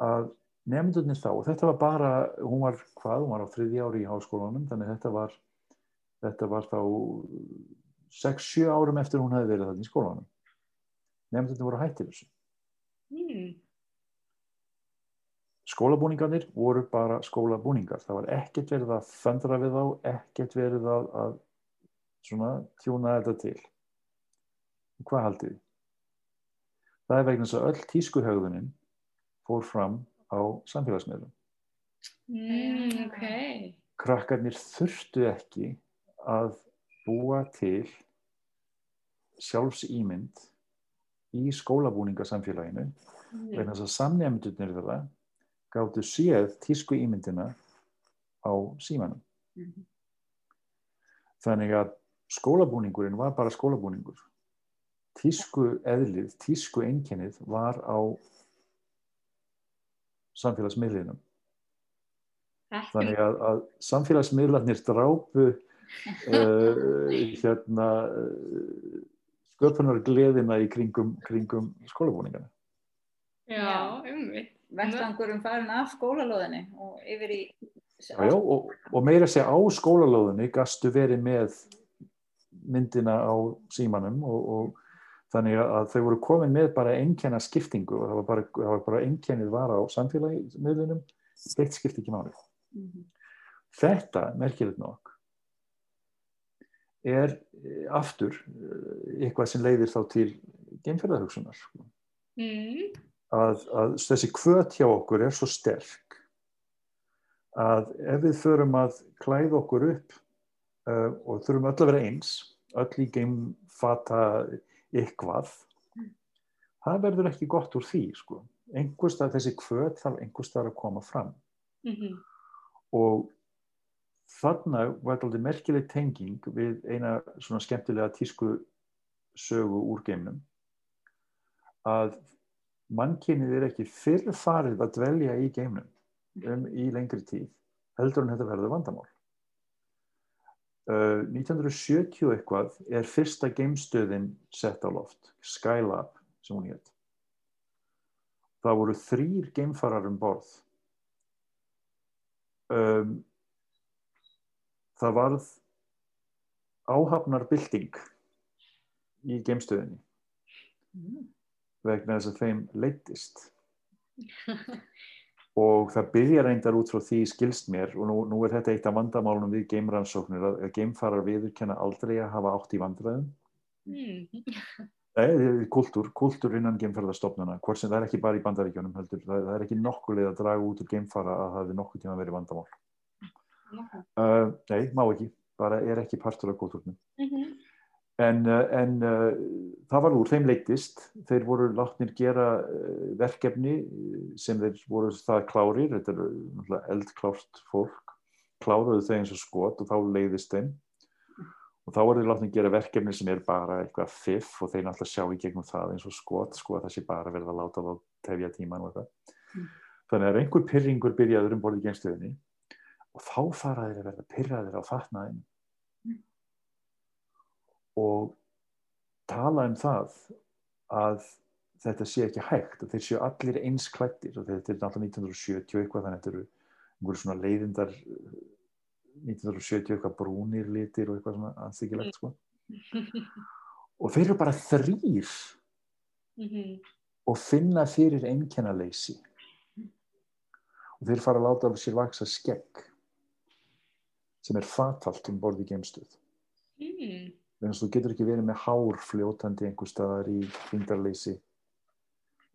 S3: að nefndunir þá, og þetta var bara, hún var hvað, hún var á þriði ári í háskólanum, þannig þetta var, þetta var þá 6-7 árum eftir hún hefði verið þarna í skólanum. Nefndunir voru hættir þessu.
S2: Mm.
S3: Skólabúningarnir voru bara skólabúningar. Það var ekkert verið að föndra við þá, ekkert verið að, að svona tjúna þetta til. Hvað haldið? Það er vegna þess að öll tískuhauðunin fór fram á samfélagsmiðlum.
S2: Mm, ok.
S3: Krakkarnir þurftu ekki að búa til sjálfsýmynd í skólabúningasamfélaginu
S2: Mm.
S3: vegna þess að samnefndunir þeirra gáttu séð tísku ímyndina á símanum.
S1: Mhm.
S3: Þannig að skólabúningurinn var bara skólabúningur. Tísku eðlið, tísku einkennið var á samfélagsmiðlinum.
S2: Þetta
S3: Þannig að, að samfélagsmiðlarnir drápu uh, hérna, uh, sköpunar gleðina í kringum, kringum skólabúningana.
S2: Já, umvitt.
S1: Vettvangurum farin af skólalóðinni og yfir í...
S3: Já, já, og, og meira segja á skólalóðinni gastu verið með myndina á símanum og, og þannig að þau voru komin með bara einkenna skiptingu og það var bara, það var bara einkennið var á samfélagmiðlunum eitt skipti ekki máli
S1: Mm -hmm.
S3: þetta, merkilegt nokk er eh, aftur eh, eitthvað sem leiðir þá til geimferðarhugsunar sko.
S2: Mm.
S3: að, að þessi kvöt hjá okkur er svo sterk að ef við förum að klæða okkur upp uh, og þurfum öll að vera eins öll í geimfata eitthvað það verður ekki gott úr því sko. einhverstað þessi kvöt þarf einhverstað að koma fram
S2: Mm -hmm.
S3: og þarna var þetta merkileg tenging við eina svona skemmtilega tísku sögu úr geimnum að mannkynið er ekki fyrr farið að dvelja í geimnum um í lengri tíð heldur en þetta verður vandamál uh, 1970 eitthvað er fyrsta geimstöðin sett á loft Skylab sem hún hétt það voru þrýr geimfarar um borð. Um, það varð áhafnarbylting í geimstöðinni
S1: Mm.
S3: vegna þess að þeim leittist og það byrja reyndar út frá því skilst mér og nú, nú er þetta eitt af vandamálunum við geimrannsóknir að, geimfarar viðurkenna aldrei að hafa átt í vandræðum
S2: Mm.
S3: Nei, kultúr, kultúr innan geimferðarstofnuna, hvort sem það er ekki bara í bandaríkjónum heldur, það, það er ekki nokkuð leið að draga út úr geimfara að það hefði nokkuð tíma verið vandamál. Uh, nei, má ekki, bara er ekki partur af kultúrnum.
S2: Mm -hmm.
S3: En, uh, en uh, það var úr, þeim leittist, þeir voru látnir gera verkefni sem þeir voru það klárir, þetta er eldklárt fólk, kláruðu þau eins og skot og þá leiðist þeim. Og þá þið látnið að gera verkefni sem er bara eitthvað fiff og þeir náttúrulega sjá í gegnum það eins og skot, sko að það sé bara verið að láta þá tefja tíman og eitthvað. Mm. þannig að einhver pyrringur byrjaður um borðið genstöðinni og þá fara þeir að verða pyrraðir á fatnaðin mm. Og tala um það að þetta sé ekki hægt og þeir séu allir eins klættir og þetta er náttúrulega 1970 eitthvað þannig að þetta eru einhverju svona leiðindar 1970 eitthvað brúnir litir og eitthvað svona anstíkilegt sko. og þeir eru bara þrýr
S2: mm -hmm.
S3: og finna fyrir einkennaleysi og þeir fara að láta af sér vaksa skegg sem er fatalt um borði geimstuð
S2: mm.
S3: Þannig að þú getur ekki verið með hár fljótandi einhver staðar í fingarleysi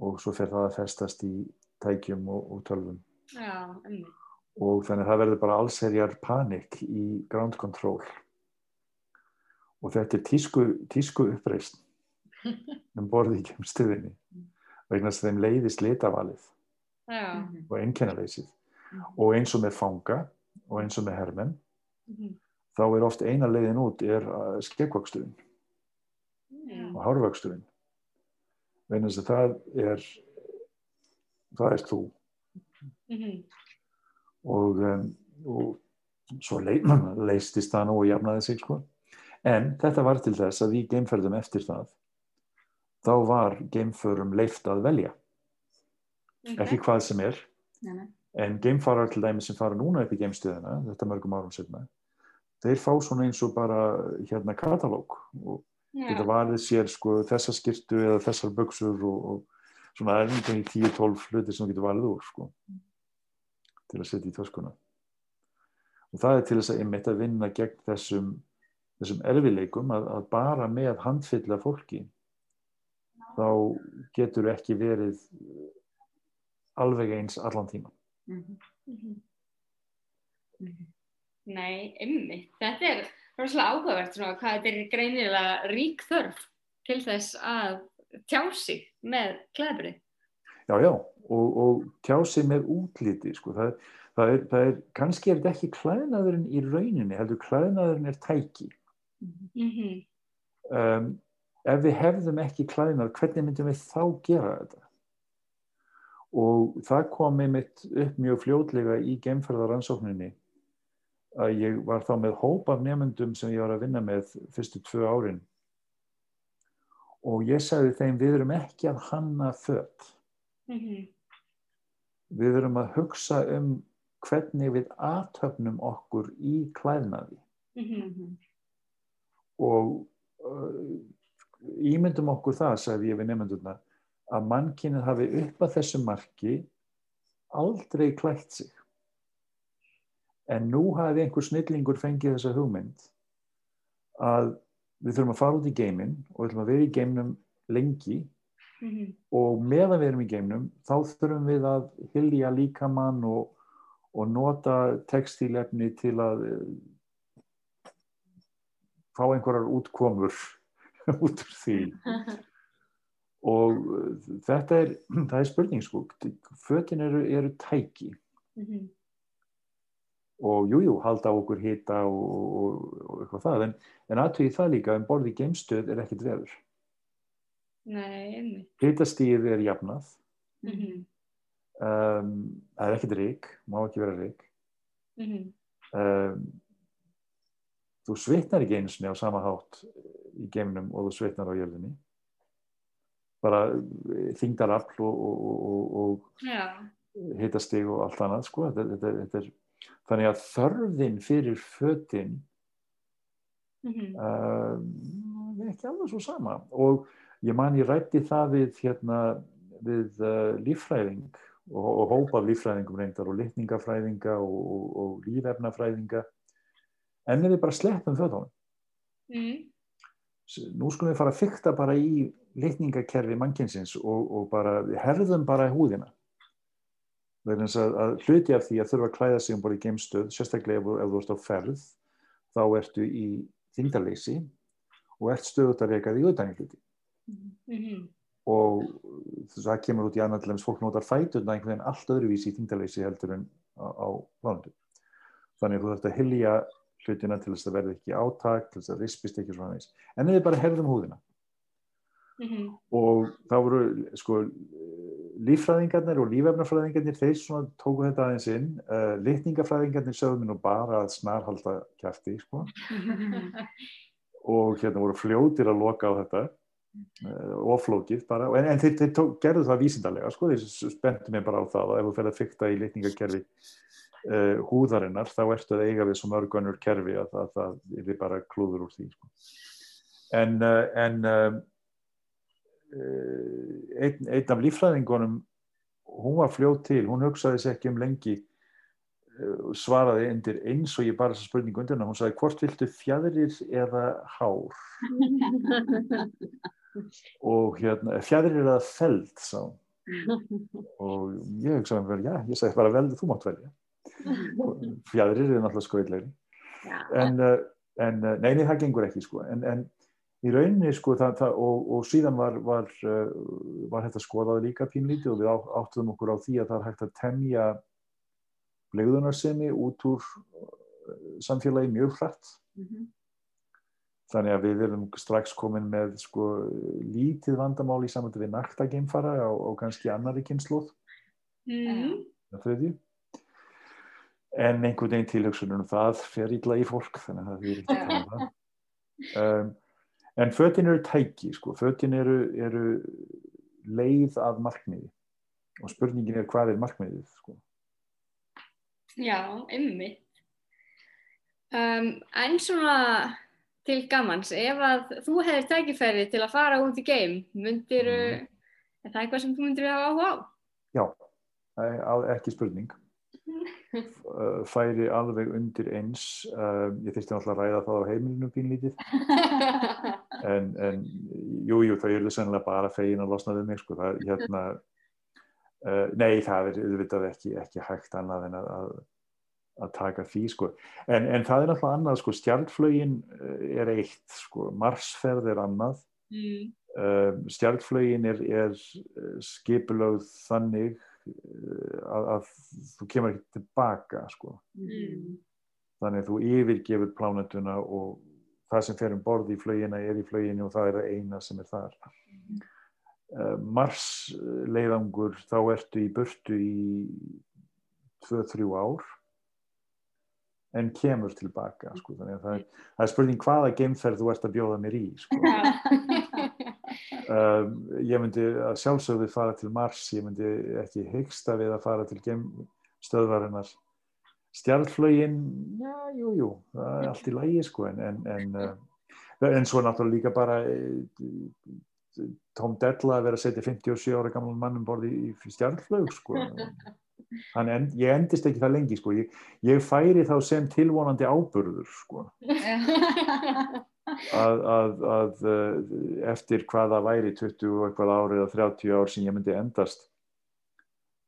S3: og svo fer það að festast í tækjum og, og tölvum.
S2: Já,
S3: og þannig að það verður bara allserjar panik í ground control. Og þetta er tísku, tísku uppreist um borði í kemstuðinni vegna þess að þeim leiðist litavalið
S2: Já.
S3: og einkennaleysið og eins og með fanga og eins og með hermenn
S2: Mm -hmm.
S3: Þá er oft eina leiðin út er skeggvaksturinn
S2: Já.
S3: og hárvaksturinn vegna þess að það er það er þú
S2: Mm -hmm.
S3: og, um, og svo lei, leistist það nú og jafnaði sig sko. en þetta var til þess að í geimferðum eftir það þá var geimförum leift að velja
S2: Okay.
S3: ekki hvað sem er
S1: Nei, nei.
S3: en geimfarar til dæmi sem fara núna upp í geimstöðina þetta mörgum árum setna þeir fá svona eins og bara hérna katalóg og geta
S2: Já.
S3: valið sér sko þessa skirtu eða þessar buksur og, og svona er einhvern veginn 10-12 hluti sem getur valið úr sko til að setja í töskuna og það er til þess að einmitt að vinna gegn þessum þessum erfileikum að, að bara með handfylla fólki þá getur ekki verið alveg eins allan tíma
S1: Mhm.
S2: Mhm.
S1: Mhm.
S2: Nei, einmitt. Þetta er rosalega áhugavert svona hvað þetta er greinilega rík þörf til þess að tjá sig með klæðbyrði.
S3: já já og, og tjá sig með útliti sko. það, það, er, það er kannski er þetta ekki klæðnaðurinn í rauninni heldur klæðnaðurinn er tæki.
S2: Mm -hmm.
S3: um, ef við hefðum ekki klæðnað hvernig myndum við þá gera þetta og það kom einmitt upp mjög fljótlega í geimferðaransókninni að ég var þá með hóp af nefnendum sem ég var að vinna með fyrstu tvö árin og ég sagði þeim við erum ekki að hanna fött
S2: Mm -hmm.
S3: við erum að hugsa um hvernig við aðtöfnum okkur í klæðnaði
S2: Mm -hmm.
S3: Og uh, ímyndum okkur það, sagði ég við nefndurna, að mannkynnið hafi upp að þessu marki aldrei klætt sig. En nú hafi einhver snillingur fengið þessa hugmynd að við þurfum að fara út í geiminn og við þurfum að vera í geimnum lengi
S2: Mm -hmm.
S3: og meðan við erum í geimnum þá þurfum við að hilja líkamann og, og nota textílefni til að eh, fá einhverjar útkomur út úr því og eh, þetta er, það er spurning sko, fötin eru, eru tæki
S2: Mm -hmm.
S3: Og jújú, jú, halda okkur hita og, og, og eitthvað það en, en aðtöði það líka, en borði geimstöð er ekkit veður hitastíð er jafnað
S2: Mm -hmm.
S3: um, það er ekkit rík, má ekki vera rík
S2: Mm -hmm.
S3: um, þú svitnar ekki einu sinni á sama hátt í geimnum og þú svitnar á jörðinni bara þingdarafl og, og, og, og
S2: Já.
S3: hitastig og allt annað sko. þetta, þetta, þetta er, þannig að þörfin fyrir fötin
S2: Mm -hmm.
S3: um, er ekki alveg svo sama. Og ég man ég rætti það við hérna við uh, líffræðing og, og hópa af líffræðingum reyndar og litningafræðinga og, og lífefnafræðinga. En ef við bara sleppum fötunum.
S2: Mm
S3: nú skulum við fara að fykta bara í litningakerfi mannkynsins og, og bara herðum bara húðina vegna þess að, að hluti af því að þurfa að klæða sig um bara í geimstöð, sérstaklega ef, ef þú ert á ferð þá ertu í þingdarleysi og ert stöðut að reyka því í hluti
S2: -hmm.
S3: og það kemur út í annar til þess fólk notar fæturna einhvern veginn allt öðruvísi í þingdarleysi heldur en á, á plánundu þannig að þú þarfst að hilja hlutina til þess að verða ekki átak til þess að rispist ekki svona veist en við bara herðum húðina
S2: Mm -hmm.
S3: og það voru sko líffræðingarnir og lífefnafræðingarnir þeir svona tóku þetta aðeins inn. Uh, litningafræðingarnir sögðu mér nú bara að snarhalda kjæfti sko. Og hérna voru fljótir að loka á þetta. Uh, oflókið bara. En, en þeir, þeir tók, gerðu það vísindarlega sko. Þeir spenntu mig bara á það og ef þú fer að fykta í litningakerfi uh, húðarinnar þá ertu að eiga við svo mörg önnur kerfi að, að það er bara klúður úr því sko. en en eh, einn, einn af líffræðingunum hún var fljót til, hún hugsaði sér ekki um lengi eh, svaraði undir eins og ég bara þessa spurningu undir hún sagði hvort viltu fjæðrir eða hár? Og hérna, fjæðrir eða feld sá og ég hugsaði mér, já, ég sagði bara vel, þú mátt velja. Fjæðrir eru náttúrulega skoðlegri
S2: Já.
S3: en, uh, en uh, nei, nei, það gengur ekki sko. en, en í rauninni sko, það, það, og, og síðan var, var, uh, var þetta skoðað líka pínlítið og við á, áttuðum okkur á því að það er hægt að temja blegðunarsemi út úr uh, samfélagi mjög hrætt þannig að við erum strax komin með sko, lítið vandamál í samvættu við nakta geimfara og, og kannski annari kynnslóð
S2: Mm
S3: þriðju. En einhvern veginn tilhugsunum það fer illa í fólk þannig að það er ekki að tala um, en fötin eru tæki sko. fötin eru, eru leið að markmiði og spurningin er hvað er markmiðið sko.
S2: Já, einmitt. Um, en svona til gamans, ef að þú hefðir tækifæri til að fara út í geim, myndir,
S3: Mhm.
S2: er það eitthvað sem þú myndir hafa áhuga á?
S3: já, ekki spurning Uh, færi alveg undir eins uh, ég þurfti náttúrulega að ræða það á heimilinu pínlítið en, en jú, jú, það eru sennilega bara fegin að losna við mig sko, það, hérna, uh, nei, það er auðvitað ekki, ekki hægt annað en að, að, taka því sko. en, en það er náttúrulega annað, sko, stjartflögin er eitt, sko, marsferð er annað
S2: mm.
S3: uh, stjartflögin er, er skipulögð þannig að, að þú kemur ekki tilbaka sko.
S2: Mm.
S3: þannig að þú yfirgefur plánetuna og það sem fer um borð í flögina er í flöginu og það er það eina sem er þar uh, Mars leiðangur þá ertu í burtu í 2-3 ár en kemur tilbaka sko. þannig að það er, það er spurning hvaða geimferð þú ert að bjóða mér í sko. um, ég myndi að sjálfsögðu fara til Mars ég myndi ekki hyggsta við að fara til geimstöðvarinnar stjartflögin já, jú, jú það er allt í lægi sko en, en, en uh, en svo náttúrulega líka bara eh, Tom Della að vera að setja 57 ára gamlan mannum borði í, stjarnflög sko. Þannig en ég endist ekki það lengi sko. ég, ég færi þá sem tilvonandi áburður sko. að, að, að eh, eftir hvaða væri 20 og eitthvað árið eða 30 ár sem ég myndi endast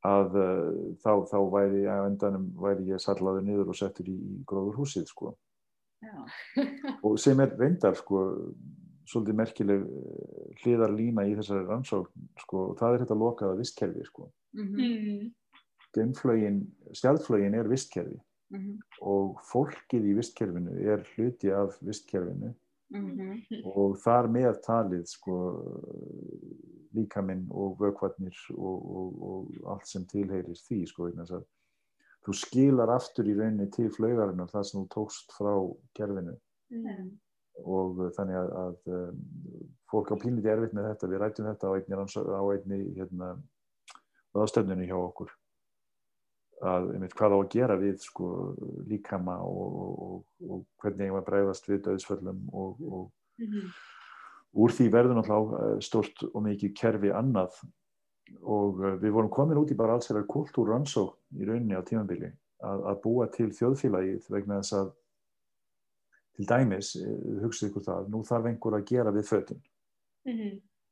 S3: að uh, þá, þá væri að endanum væri ég sallaður niður og settur í, í gróður húsið sko. og sem er reyndar sko, svolítið merkileg eh, hliðar lína í þessari rannsókn sko, og það er þetta lokaða vistkerfi sko.
S1: Mhm.
S2: Mm.
S3: Geimflögin, stjálflögin er vistkerfi
S1: Mhm.
S3: og fólkið í vistkerfinu er hluti af vistkerfinu
S1: Mhm.
S3: og þar með talið sko líkaminn og vökvarnir og, og, og allt sem tilheyrir því sko þú skilar aftur í rauninni til flaugarinnar það sem þú tókst frá kerfinu
S2: Mm.
S3: og uh, þannig að, að um, fólk á pínliti erfitt með þetta, við rættum þetta á einni, á einni hérna, ráðstöfnunni hjá okkur að einmitt, hvað á að gera við sko, líkama og, og, og hvernig ég var bregðast við döðsföllum og, og
S2: Mhm.
S3: úr því verður náttúrulega stort og mikið kerfi annað og uh, við vorum komin út í bara alls þeirra kultúrrannsók í rauninni á tímabili að, að búa til þjóðfélagið vegna þess að til dæmis, eh, hugsið ykkur það, nú þarf einhver að gera við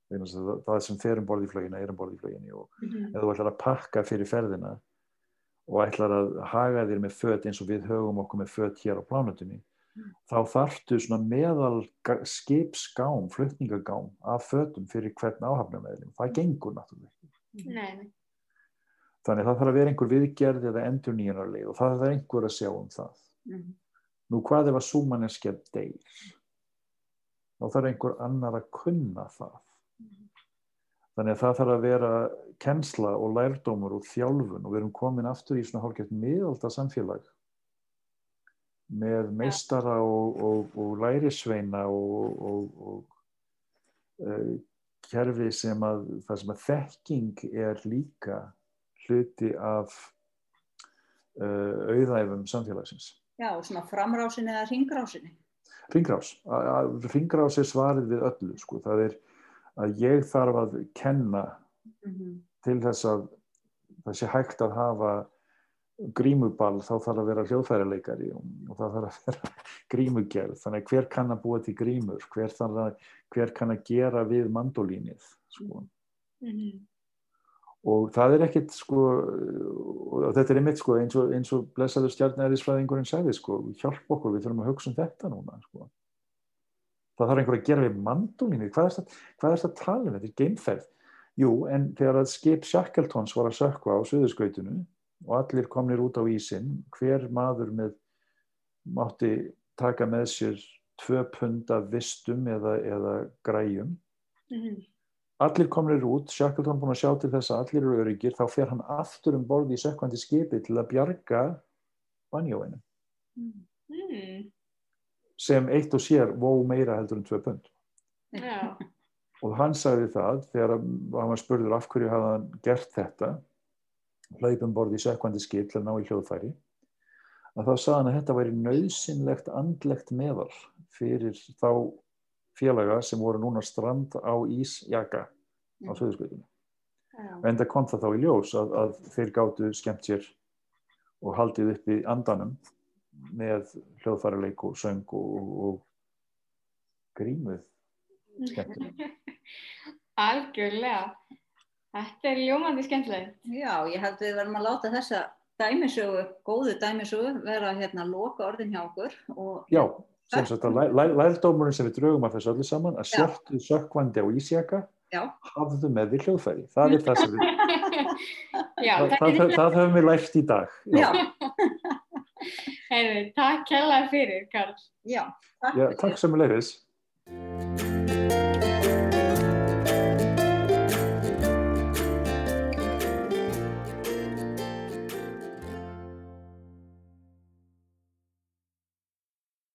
S3: vegna þess að það, það sem fer um borð í flöginni er um borð í flöginni og
S2: Mhm.
S3: ef þú ætlar að pakka fyrir ferðina og ætlar að haga þér með föt eins og við högum okkur með föt hér á plánutunni þá þarftu svona meðal skipsgám, flutningagám af fötum fyrir hvern áhafnameðlum það gengur náttúrulega ekki.
S2: Nei, nei.
S3: þannig að það þarf að vera einhver viðgerð eða endur nýjanarleið og það þarf einhver að sjá um það.
S1: Mhm.
S3: nú hvað ef að súmanneskja deyr? Þá þarf einhver annar að kunna það þannig að það þarf að vera kennsla og lærdómur og þjálfun og við erum komin aftur í svona hálfgett miðalda samfélag með meistara og, og, og lærisveina og, og, og uh, kerfi sem að það sem að þekking er líka hluti af uh, auðæfum samfélagsins
S1: Já, og svona framrásinni eða ringrásinni.
S3: Ringrás. Ringrás er svarið við öllu. Sko. Það er að ég þarf að kenna
S1: Mhm.
S3: til þess að það sé hægt að hafa grímuball þá þarf að vera hljóðfærileikari og, það þarf að vera grímugerð. Þannig hver kann að búa til grímur, hver, að, hver kann að gera við mandolínið. Sko.
S2: Mhm.
S3: Og það er ekkit sko, og þetta er einmitt sko, eins og, eins og blessaður stjarnæðisfræðingurinn sagði sko, hjálp okkur, við þurfum að hugsa um þetta núna. Sko. Það þarf einhver að gera við mandolínu, hvað er þetta að tala um, þetta er geimferð. Jú, en þegar að skip Shackletons var að sökva á suðurskautinu og allir komnir út á ísinn, hver maður með mátti taka með sér tvö pund af vistum eða, eða græjum
S2: Mhm.
S3: allir komnir út, Shackleton búin að sjá til þess að allir eru öryggir, þá fer hann aftur um borði í sökkvandi skipi til að bjarga banjóinu,
S2: Mm.
S3: Sem eitt og sér vó meira heldur en tvö pund.
S2: Já.
S3: Og hann sagði það, þegar hann var spurður af hverju hafði hann gert þetta, hlaupum borði í sökkvandi skip til að ná í hljóðfæri, að þá sagði hann að þetta væri nöðsynlegt andlegt meðal fyrir þá félaga sem voru núna strand á ísjaka á söðurskautinu.
S2: Já.
S3: En það kom það þá í ljós að, að þeir gáttu skemmt sér og haldið upp í andanum með hljóðfæraleik og söng og, og, og grímuð.
S2: Algjörlega. Þetta er ljómandi skemmtilegt.
S1: Já, ég held við verðum að láta þessa dæmisögu, góðu dæmisögu, vera hérna loka orðin hjá okkur og
S3: Já, sem sagt að læ- læ- lærdómurinn sem við drögum af þessu öllu saman, að sértu sökkvandi á ísjaka, hafðu með því hljóðfæri. Það er það sem við,
S2: Já,
S3: það, það,
S2: er
S3: það höfum við lært í dag.
S1: Já,
S2: Heyrðu, takk kærlega fyrir, Karl.
S1: já, takk
S3: Já, takk sem leiðis.